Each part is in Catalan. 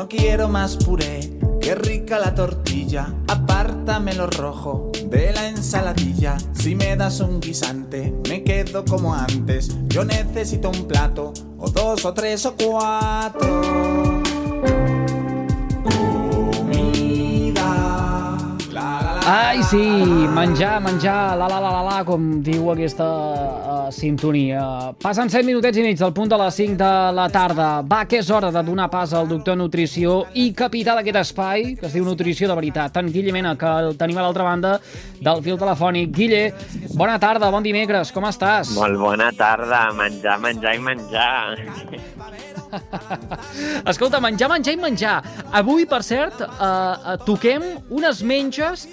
No quiero más puré, qué rica la tortilla. Apártame lo rojo de la ensaladilla. Si me das un guisante, me quedo como antes. Yo necesito un plato, o dos, o tres, o cuatro. Ai, sí, menjar, menjar, la, la, la, la, la, com diu aquesta sintonia. Passen 7 minutets i mig del punt de les 5 de la tarda. Va, que és hora de donar pas al doctor Nutrició i capità d'aquest espai, que es diu Nutrició de Veritat. En Guille Mena, que el tenim a l'altra banda del fil telefònic. Guille, bona tarda, bon dimecres, com estàs? Molt bona tarda, menjar, menjar i menjar. Escolta, menjar, menjar i menjar. Avui, per cert, eh, toquem unes menges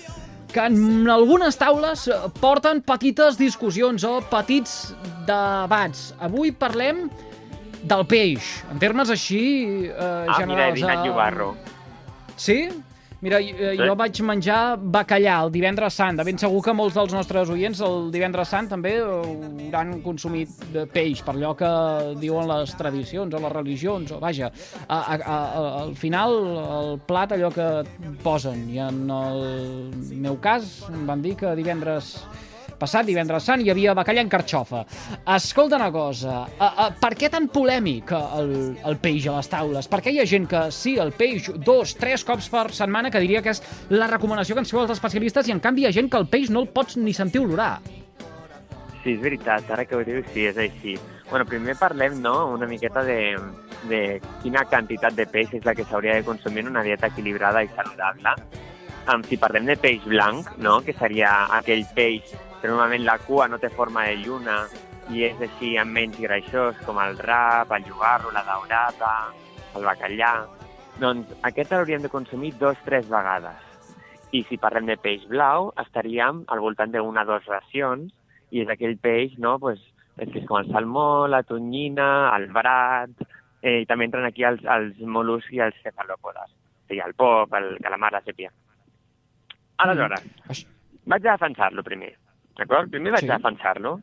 que en algunes taules porten petites discussions o petits debats. Avui parlem del peix, en termes així eh, ah, generals. mira, he dinat eh? llobarro. Sí? Mira, jo, jo vaig menjar bacallà el divendres sant. De ben segur que molts dels nostres oients el divendres sant també hauran consumit de peix, per allò que diuen les tradicions o les religions, o vaja, a, a, a, al final el plat allò que posen. I en el meu cas em van dir que divendres passat divendres sant hi havia bacallà en carxofa. Escolta una cosa, uh, uh, per què tan polèmic el, el peix a les taules? Per què hi ha gent que sí, el peix dos, tres cops per setmana, que diria que és la recomanació que ens feu els especialistes, i en canvi hi ha gent que el peix no el pots ni sentir olorar? Sí, és veritat, ara que ho dius, sí, és així. Bueno, primer parlem, no?, una miqueta de, de quina quantitat de peix és la que s'hauria de consumir en una dieta equilibrada i saludable. Um, si parlem de peix blanc, no?, que seria aquell peix que normalment la cua no té forma de lluna i és així amb menys greixós, com el rap, el llogarro, la daurada, el bacallà, doncs aquest l'hauríem de consumir dos tres vegades. I si parlem de peix blau, estaríem al voltant d'una o dues racions, i és aquell peix, no?, pues, és que és com el salmó, la tonyina, el brat, eh, i també entren aquí els, els mol·luscs i els cefalòpodes, o sigui, el pop, el calamar, la sèpia. Aleshores, mm. vaig a defensar-lo primer, d'acord? Primer vaig sí. a defensar-lo,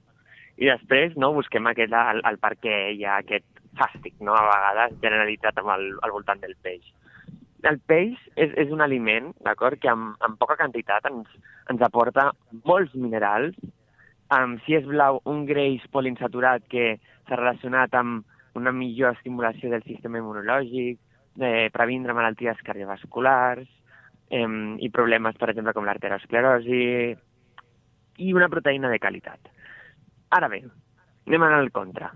i després no, busquem aquest, el, el per què hi ha aquest fàstic, no? a vegades generalitzat amb el, al voltant del peix. El peix és, és un aliment, d'acord, que amb, amb poca quantitat ens, ens aporta molts minerals. Um, si és blau, un greix poliinsaturat que s'ha relacionat amb una millor estimulació del sistema immunològic, de previndre malalties cardiovasculars eh, i problemes, per exemple, com l'arteriosclerosi i una proteïna de qualitat. Ara bé, anem al contra.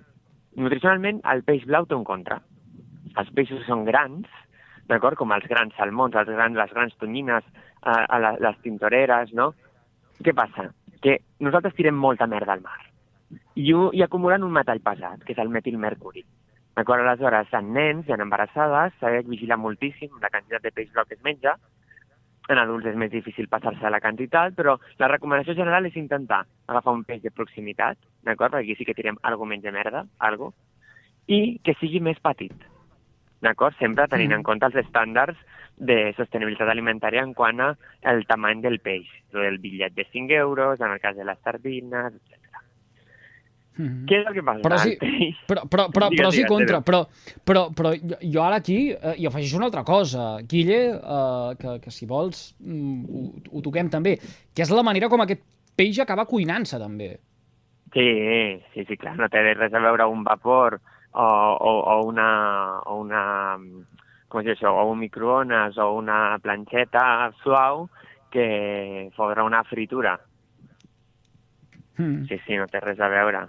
Nutricionalment, el peix blau té un contra. Els peixos són grans, d'acord? Com els grans salmons, els grans, les grans tonyines, a, a la, les tintoreres, no? Què passa? Que nosaltres tirem molta merda al mar i, i acumulen un metall pesat, que és el metilmercuri. D'acord? Aleshores, en nens i en embarassades s'ha de vigilar moltíssim la quantitat de peix blau que es menja. En adults és més difícil passar-se la quantitat, però la recomanació general és intentar agafar un peix de proximitat, d'acord? Perquè aquí sí que tirem alguna menys de merda, algo, i que sigui més petit, d'acord? Sempre tenint mm. en compte els estàndards de sostenibilitat alimentària en quant a el tamany del peix, el bitllet de 5 euros, en el cas de les sardines, etc. Mm -hmm. Què és el que passa? Però sí, però, però, però, però sí contra, però, però, però jo ara aquí eh, hi afegeixo una altra cosa, Guille, eh, que, que si vols mm, ho, ho toquem també, que és la manera com aquest peix acaba cuinant-se també. Sí, sí, sí, clar, no té res a veure un vapor o, o, o una, o una com es diu això, o un microones o una planxeta suau que fodrà una fritura. Mm. Sí, sí, no té res a veure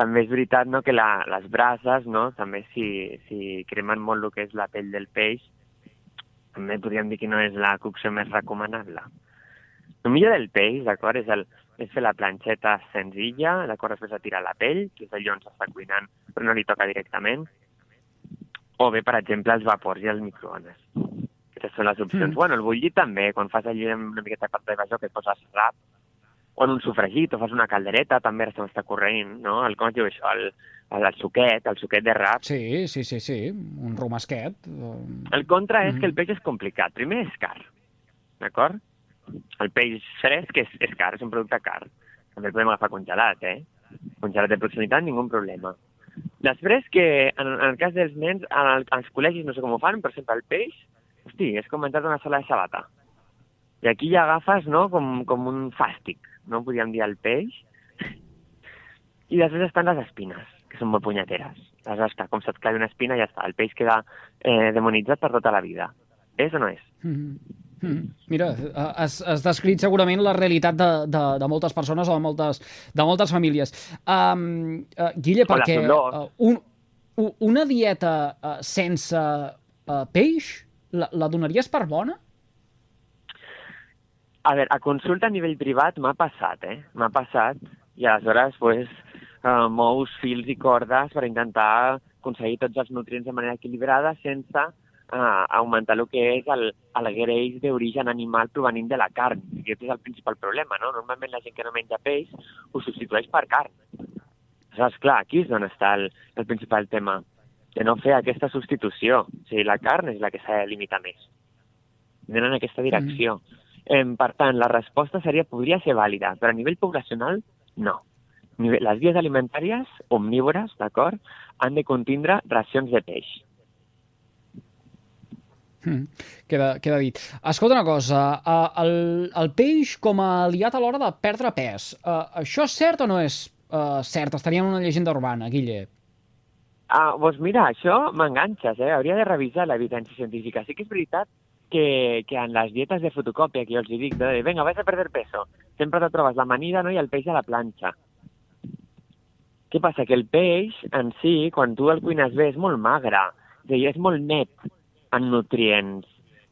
també és veritat no, que la, les brases, no, també si, si cremen molt el que és la pell del peix, també podríem dir que no és la cocció més recomanable. El millor del peix, d'acord, és, el, és fer la planxeta senzilla, d'acord, després de tirar la pell, que és allò on s'està cuinant, però no li toca directament, o bé, per exemple, els vapors i els microones. Aquestes són les opcions. Mm. Bueno, el bullit també, quan fas allò una miqueta de part de que poses rap, o en un sofregit, o fas una caldereta, també ara se m'està corrent, no? El, com es diu això? El, el, el suquet, el suquet de rap. Sí, sí, sí, sí, un romasquet. El contra és mm. que el peix és complicat. Primer és car, d'acord? El peix fresc és, és car, és un producte car. També el podem agafar congelat, eh? Congelat de proximitat, ningú problema. Després que, en, en el cas dels nens, en el, als col·legis no sé com ho fan, per exemple, el peix, hosti, és com menjar una sola de sabata. I aquí ja agafes, no?, com, com un fàstic, no? Podríem dir el peix. I després estan les espines, que són molt punyeteres. Aleshores, clar, com se't clavi una espina, ja està. El peix queda eh, demonitzat per tota la vida. És o no és? Mm -hmm. Mm. Mira, has, has descrit segurament la realitat de, de, de moltes persones o de moltes, de moltes famílies. Um, uh, Guille, perquè uh, un, una dieta uh, sense uh, peix la, la donaries per bona? A veure, a consulta a nivell privat m'ha passat, eh? M'ha passat, i aleshores, pues, uh, mous fils i cordes per intentar aconseguir tots els nutrients de manera equilibrada sense uh, augmentar el que és el, el greix d'origen animal provenint de la carn. I aquest és el principal problema, no? Normalment la gent que no menja peix ho substitueix per carn. Aleshores, clar, aquí és on està el, el principal tema, de no fer aquesta substitució. O sigui, la carn és la que s'ha de limitar més. Anem en aquesta direcció. Mm. Eh, per tant, la resposta seria, podria ser vàlida, però a nivell poblacional, no. Les vies alimentàries omnívores, d'acord, han de contindre racions de peix Mm, queda, queda dit. Escolta una cosa, uh, el, el peix com a aliat a l'hora de perdre pes, uh, això és cert o no és uh, cert? Estaria en una llegenda urbana, Guille. Ah, doncs mira, això m'enganxes, eh? Hauria de revisar l'evidència científica. Sí que és veritat que, que en les dietes de fotocòpia, que jo els dic, de, venga, vas a perder peso, sempre te trobes l'amanida no? i el peix a la planxa. Què passa? Que el peix en si, quan tu el cuines bé, és molt magre, és, dir, és molt net, en nutrients.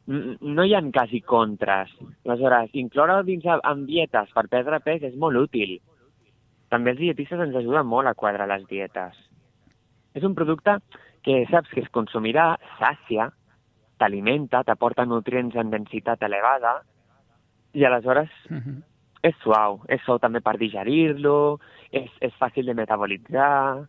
No hi ha quasi contres. Aleshores, incloure dins en dietes per perdre pes és molt útil. També els dietistes ens ajuden molt a quadrar les dietes. És un producte que saps que es consumirà, sàcia, t'alimenta, t'aporta nutrients en densitat elevada, i aleshores uh mhm. -huh. és suau. És suau també per digerir-lo, és, és fàcil de metabolitzar,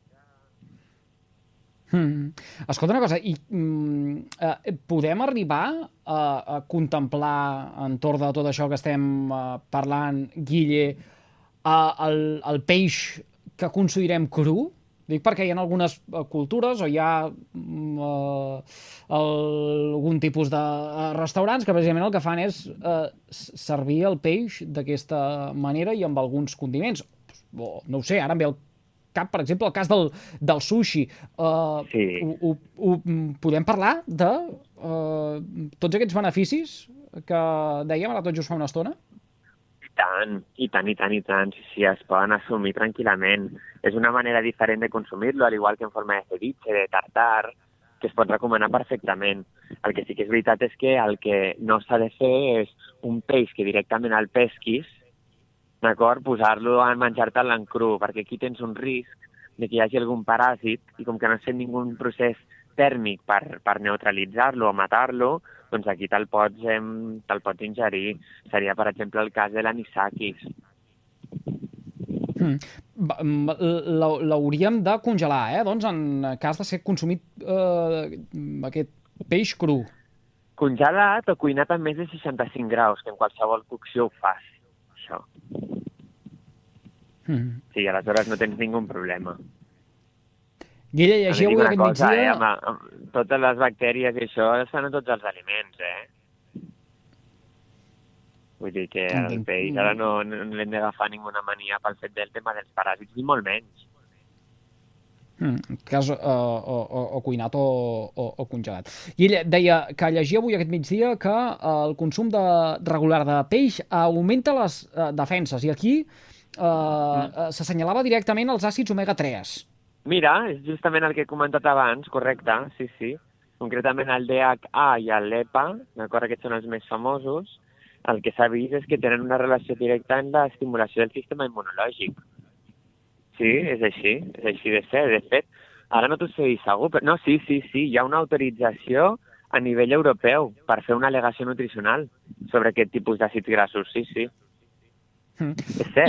Mm. Escolta una cosa, i mm, eh, podem arribar a, a contemplar entorn de tot això que estem eh, parlant, Guille, eh, el, el peix que considerem cru? Dic perquè hi ha algunes eh, cultures o hi ha mm, eh, algun tipus de eh, restaurants que precisament el que fan és eh, servir el peix d'aquesta manera i amb alguns condiments. O, no ho sé, ara em ve el cap, per exemple, el cas del, del sushi. Uh, sí. Ho, ho, ho, podem parlar de uh, tots aquests beneficis que dèiem ara tot just fa una estona? Tant, i tant, i tant, i tant. Sí, sí, es poden assumir tranquil·lament. És una manera diferent de consumir-lo, al igual que en forma de ceviche, de tartar, que es pot recomanar perfectament. El que sí que és veritat és que el que no s'ha de fer és un peix que directament el pesquis d'acord? Posar-lo en menjar-te'l en cru, perquè aquí tens un risc de que hi hagi algun paràsit i com que no has fet ningú procés tèrmic per, per neutralitzar-lo o matar-lo, doncs aquí te'l pots, eh, te pots ingerir. Seria, per exemple, el cas de l'anisakis. Mm. L'hauríem de congelar, eh? doncs, en cas de ser consumit eh, aquest peix cru. Congelat o cuinat a més de 65 graus, que en qualsevol cocció ho fas això. Mm. Sí, aleshores no tens ningú problema. Guille, llegia avui aquest cosa, migdia... Eh, amb, amb, totes les bactèries i això estan en tots els aliments, eh? Vull dir que el peix ara no, no l'hem d'agafar ninguna mania pel fet del tema dels paràsits, ni molt menys. Mm, cas, uh, o, o, o cuinat o, o, o congelat. I ell deia que llegia avui aquest migdia que uh, el consum de, regular de peix augmenta les uh, defenses. I aquí uh, mm. s'assenyalava directament els àcids omega-3. Mira, és justament el que he comentat abans, correcte, sí, sí. Concretament el DHA i l'EPA, d'acord, aquests són els més famosos, el que s'ha vist és que tenen una relació directa en l'estimulació del sistema immunològic. Sí, és així, és així de ser. De fet, ara no t'ho sé segur, però no, sí, sí, sí, hi ha una autorització a nivell europeu per fer una al·legació nutricional sobre aquest tipus d'àcids grassos, sí, sí. Mm.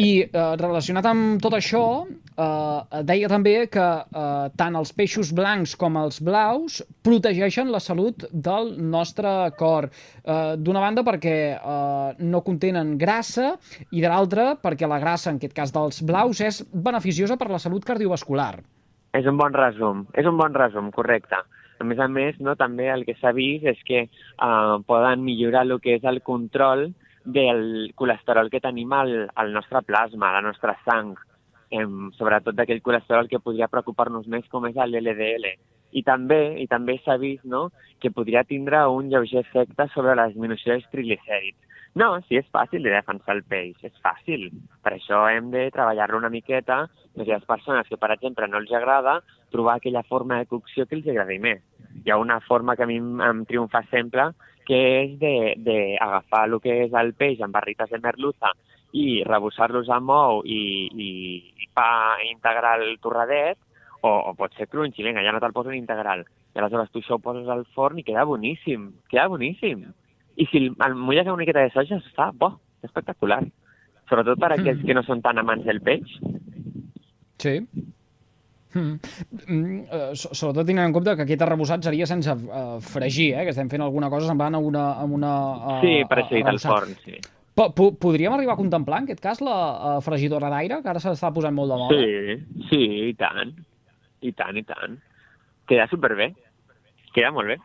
I eh, relacionat amb tot això, eh, deia també que eh, tant els peixos blancs com els blaus protegeixen la salut del nostre cor. Eh, D'una banda perquè eh, no contenen grassa i de l'altra perquè la grassa, en aquest cas dels blaus, és beneficiosa per la salut cardiovascular. És un bon resum, és un bon resum, correcte. A més a més, no, també el que s'ha vist és que eh, poden millorar el que és el control del colesterol que tenim al, al nostre plasma, a la nostra sang, eh, sobretot d'aquell colesterol que podria preocupar-nos més com és l'LDL. I també i també s'ha vist no, que podria tindre un lleuger efecte sobre la disminució dels triglicèrids. No, sí, és fàcil de defensar el peix, és fàcil. Per això hem de treballar-lo una miqueta, més les persones que, per exemple, no els agrada, trobar aquella forma de cocció que els agradi més. Hi ha una forma que a mi em triomfa sempre, que és d'agafar el que és el peix amb barrites de merluza i rebossar-los amb ou i, i, i pa integral torradet, o, o pot ser crunchy, vinga, ja no te'l poso en integral. I aleshores tu això ho poses al forn i queda boníssim, queda boníssim. I si el, mulles amb una miqueta de soja, està bo, espectacular. Sobretot per aquells que no són tan amants del peix. Sí. Mm. Mm, uh, sobretot tenint en compte que aquest arrebossat seria sense uh, fregir, eh? que estem fent alguna cosa semblant a una... A una uh, sí, per això al forn, sí. Po podríem arribar a contemplar, en aquest cas, la uh, fregidora d'aire, que ara s'està posant molt de moda? Sí, sí, i tant. I tant, i tant. Queda superbé. Queda molt bé.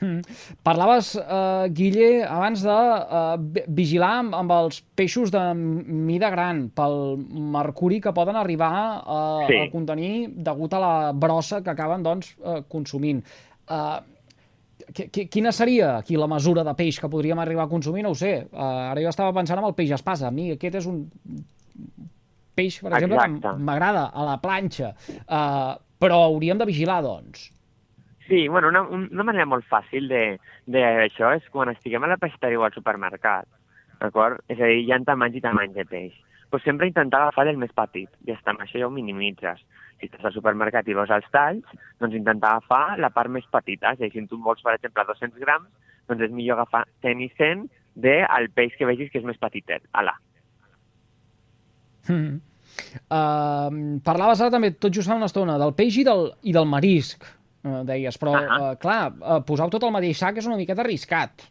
Mm. Parlaves, uh, Guille, abans de uh, vigilar amb, amb els peixos de mida gran pel mercuri que poden arribar uh, sí. a contenir degut a la brossa que acaben doncs, uh, consumint. Uh, quina seria aquí la mesura de peix que podríem arribar a consumir? No ho sé. Uh, ara jo estava pensant en el peix espasa. A mi aquest és un peix, per exemple, Exacte. que m'agrada a la planxa. Uh, però hauríem de vigilar, doncs. Sí, bueno, una, una manera molt fàcil d'això és quan estiguem a la peixateria o al supermercat, d'acord? És a dir, hi ha tamanys i tamanys de peix. Però sempre intentar agafar el més petit, i està, amb això ja ho minimitzes. Si estàs al supermercat i veus els talls, doncs intentar agafar la part més petita. És a dir, si tu vols, per exemple, 200 grams, doncs és millor agafar 100 i 100 del peix que vegis que és més petitet. Ala. Mm. Uh, parlaves ara també, tot just fa una estona, del peix i del, i del marisc deies, però, uh -huh. eh, clar, eh, posar tot el mateix sac és una miqueta arriscat.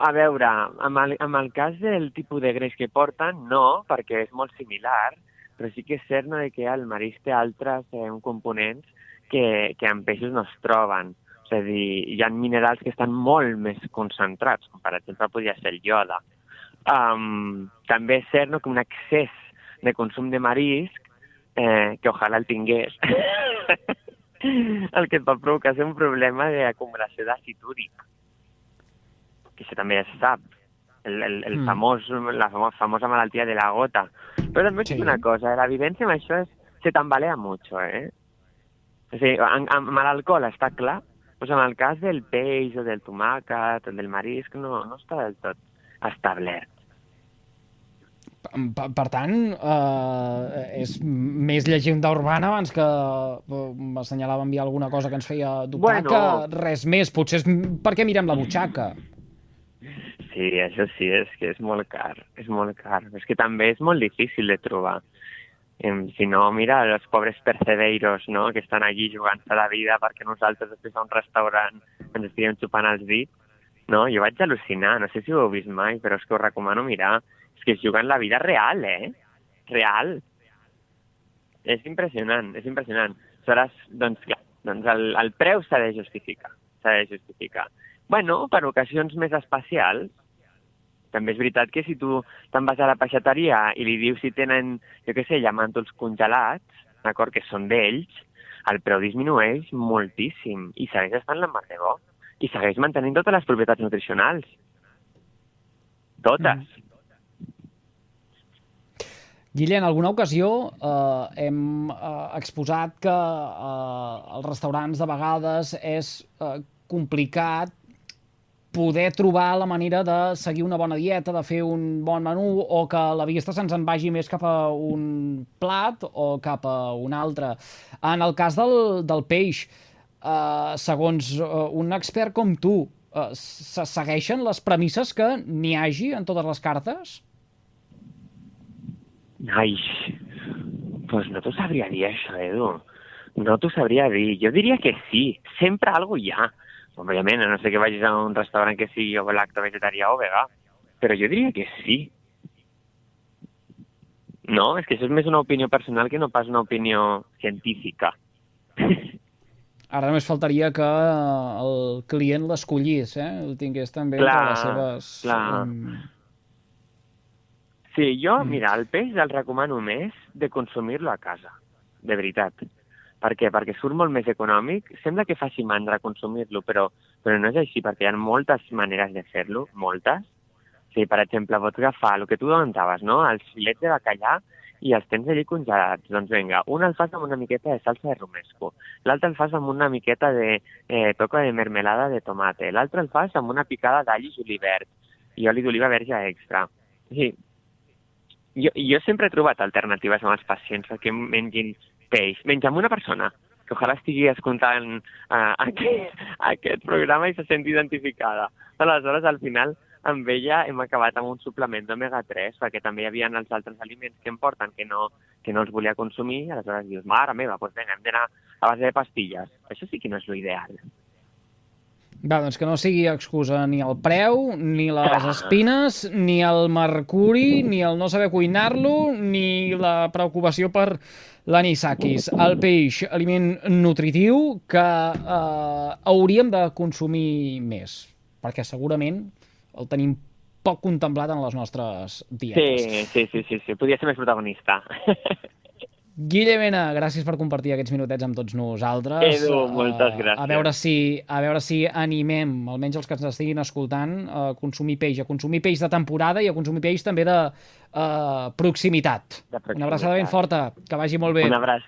A veure, amb el, amb el cas del tipus de greix que porten, no, perquè és molt similar, però sí que és cert no, que el marisc té altres eh, components que, que en peixos no es troben. És a dir, hi ha minerals que estan molt més concentrats, com per exemple podria ser el ioda. Um, també és cert no, que un excés de consum de marisc eh, que ojalà el tingués, el que et pot provocar és un problema d'acumulació d'àcid úric, que això també es sap, el, el, el mm. famós, la famosa, famosa malaltia de la gota. Però també sí. una cosa, la vivència amb això és, se tambalea mucho, eh? O sigui, amb, amb l'alcohol està clar, pues en el cas del peix o del tomàquet o del marisc no, no està del tot establert. Per, per tant, eh, és més llegenda urbana abans que eh, m'assenyalava enviar alguna cosa que ens feia dubtar bueno... que res més. Potser és perquè mirem la butxaca. Sí, això sí, és que és molt car, és molt car. És que també és molt difícil de trobar. Si no, mira, els pobres percebeiros, no?, que estan allí jugant-se la vida perquè nosaltres després a un restaurant ens estiguem xupant els dits, no? Jo vaig al·lucinar, no sé si ho heu vist mai, però és que us recomano mirar que es juguen la vida real, eh? Real. És impressionant, és impressionant. Aleshores, doncs clar, doncs el, el preu s'ha de justificar, s'ha de justificar. Bueno, per ocasions més especials, també és veritat que si tu te'n vas a la peixateria i li dius si tenen, jo què sé, llamàntols congelats, d'acord, que són d'ells, el preu disminueix moltíssim i segueix estant la mar de bo. I segueix mantenint totes les propietats nutricionals. Totes. Mm. Guille, en alguna ocasió eh, hem eh, exposat que eh, els restaurants de vegades és eh, complicat poder trobar la manera de seguir una bona dieta, de fer un bon menú, o que la vista se'ns en vagi més cap a un plat o cap a un altre. En el cas del, del peix, eh, segons eh, un expert com tu, eh, se segueixen les premisses que n'hi hagi en totes les cartes? Ai, pues no t'ho sabria dir això, Edu. No t'ho sabria dir. Jo diria que sí. Sempre algo hi ha. Òbviament, no sé que vagis a un restaurant que sigui o lacto vegetarià o vegà, però jo diria que sí. No? És que això és més una opinió personal que no pas una opinió científica. Ara només faltaria que el client l'escollís, eh? El tingués també Clar, entre les seves... clar. Um, Sí, jo, Mm. mira, el peix el recomano més de consumir-lo a casa, de veritat. Per què? Perquè surt molt més econòmic. Sembla que faci mandra consumir-lo, però, però no és així, perquè hi ha moltes maneres de fer-lo, moltes. Sí, per exemple, pots agafar el que tu comentaves, no? Els filets de bacallà i els tens allí congelats. Doncs vinga, un el fas amb una miqueta de salsa de romesco, l'altre el fas amb una miqueta de eh, toca de mermelada de tomate, l'altre el fas amb una picada d'all i julivert i oli d'oliva verge extra. Sí, jo, jo sempre he trobat alternatives amb els pacients que mengin peix. Menys amb una persona que ojalà estigui escoltant uh, aquest, aquest programa i se senti identificada. Aleshores, al final, amb ella hem acabat amb un suplement d'omega-3, perquè també hi havia els altres aliments que em porten que no, que no els volia consumir, aleshores dius, mare meva, doncs vinga, hem d'anar a base de pastilles. Això sí que no és l'ideal. Va, doncs que no sigui excusa ni el preu, ni les espines, ni el mercuri, ni el no saber cuinar-lo, ni la preocupació per l'anisakis. El peix, aliment nutritiu que eh, hauríem de consumir més, perquè segurament el tenim poc contemplat en les nostres dietes. Sí, sí, sí, sí, sí. podria ser més protagonista. Guille Mena, gràcies per compartir aquests minutets amb tots nosaltres. Edu, moltes Eh, gràcies. A veure si, a veure si animem, almenys els que ens estiguin escoltant, a consumir peix, a consumir peix de temporada i a consumir peix també de uh, proximitat. De proximitat. Una abraçada ben forta, que vagi molt bé. Un abraç.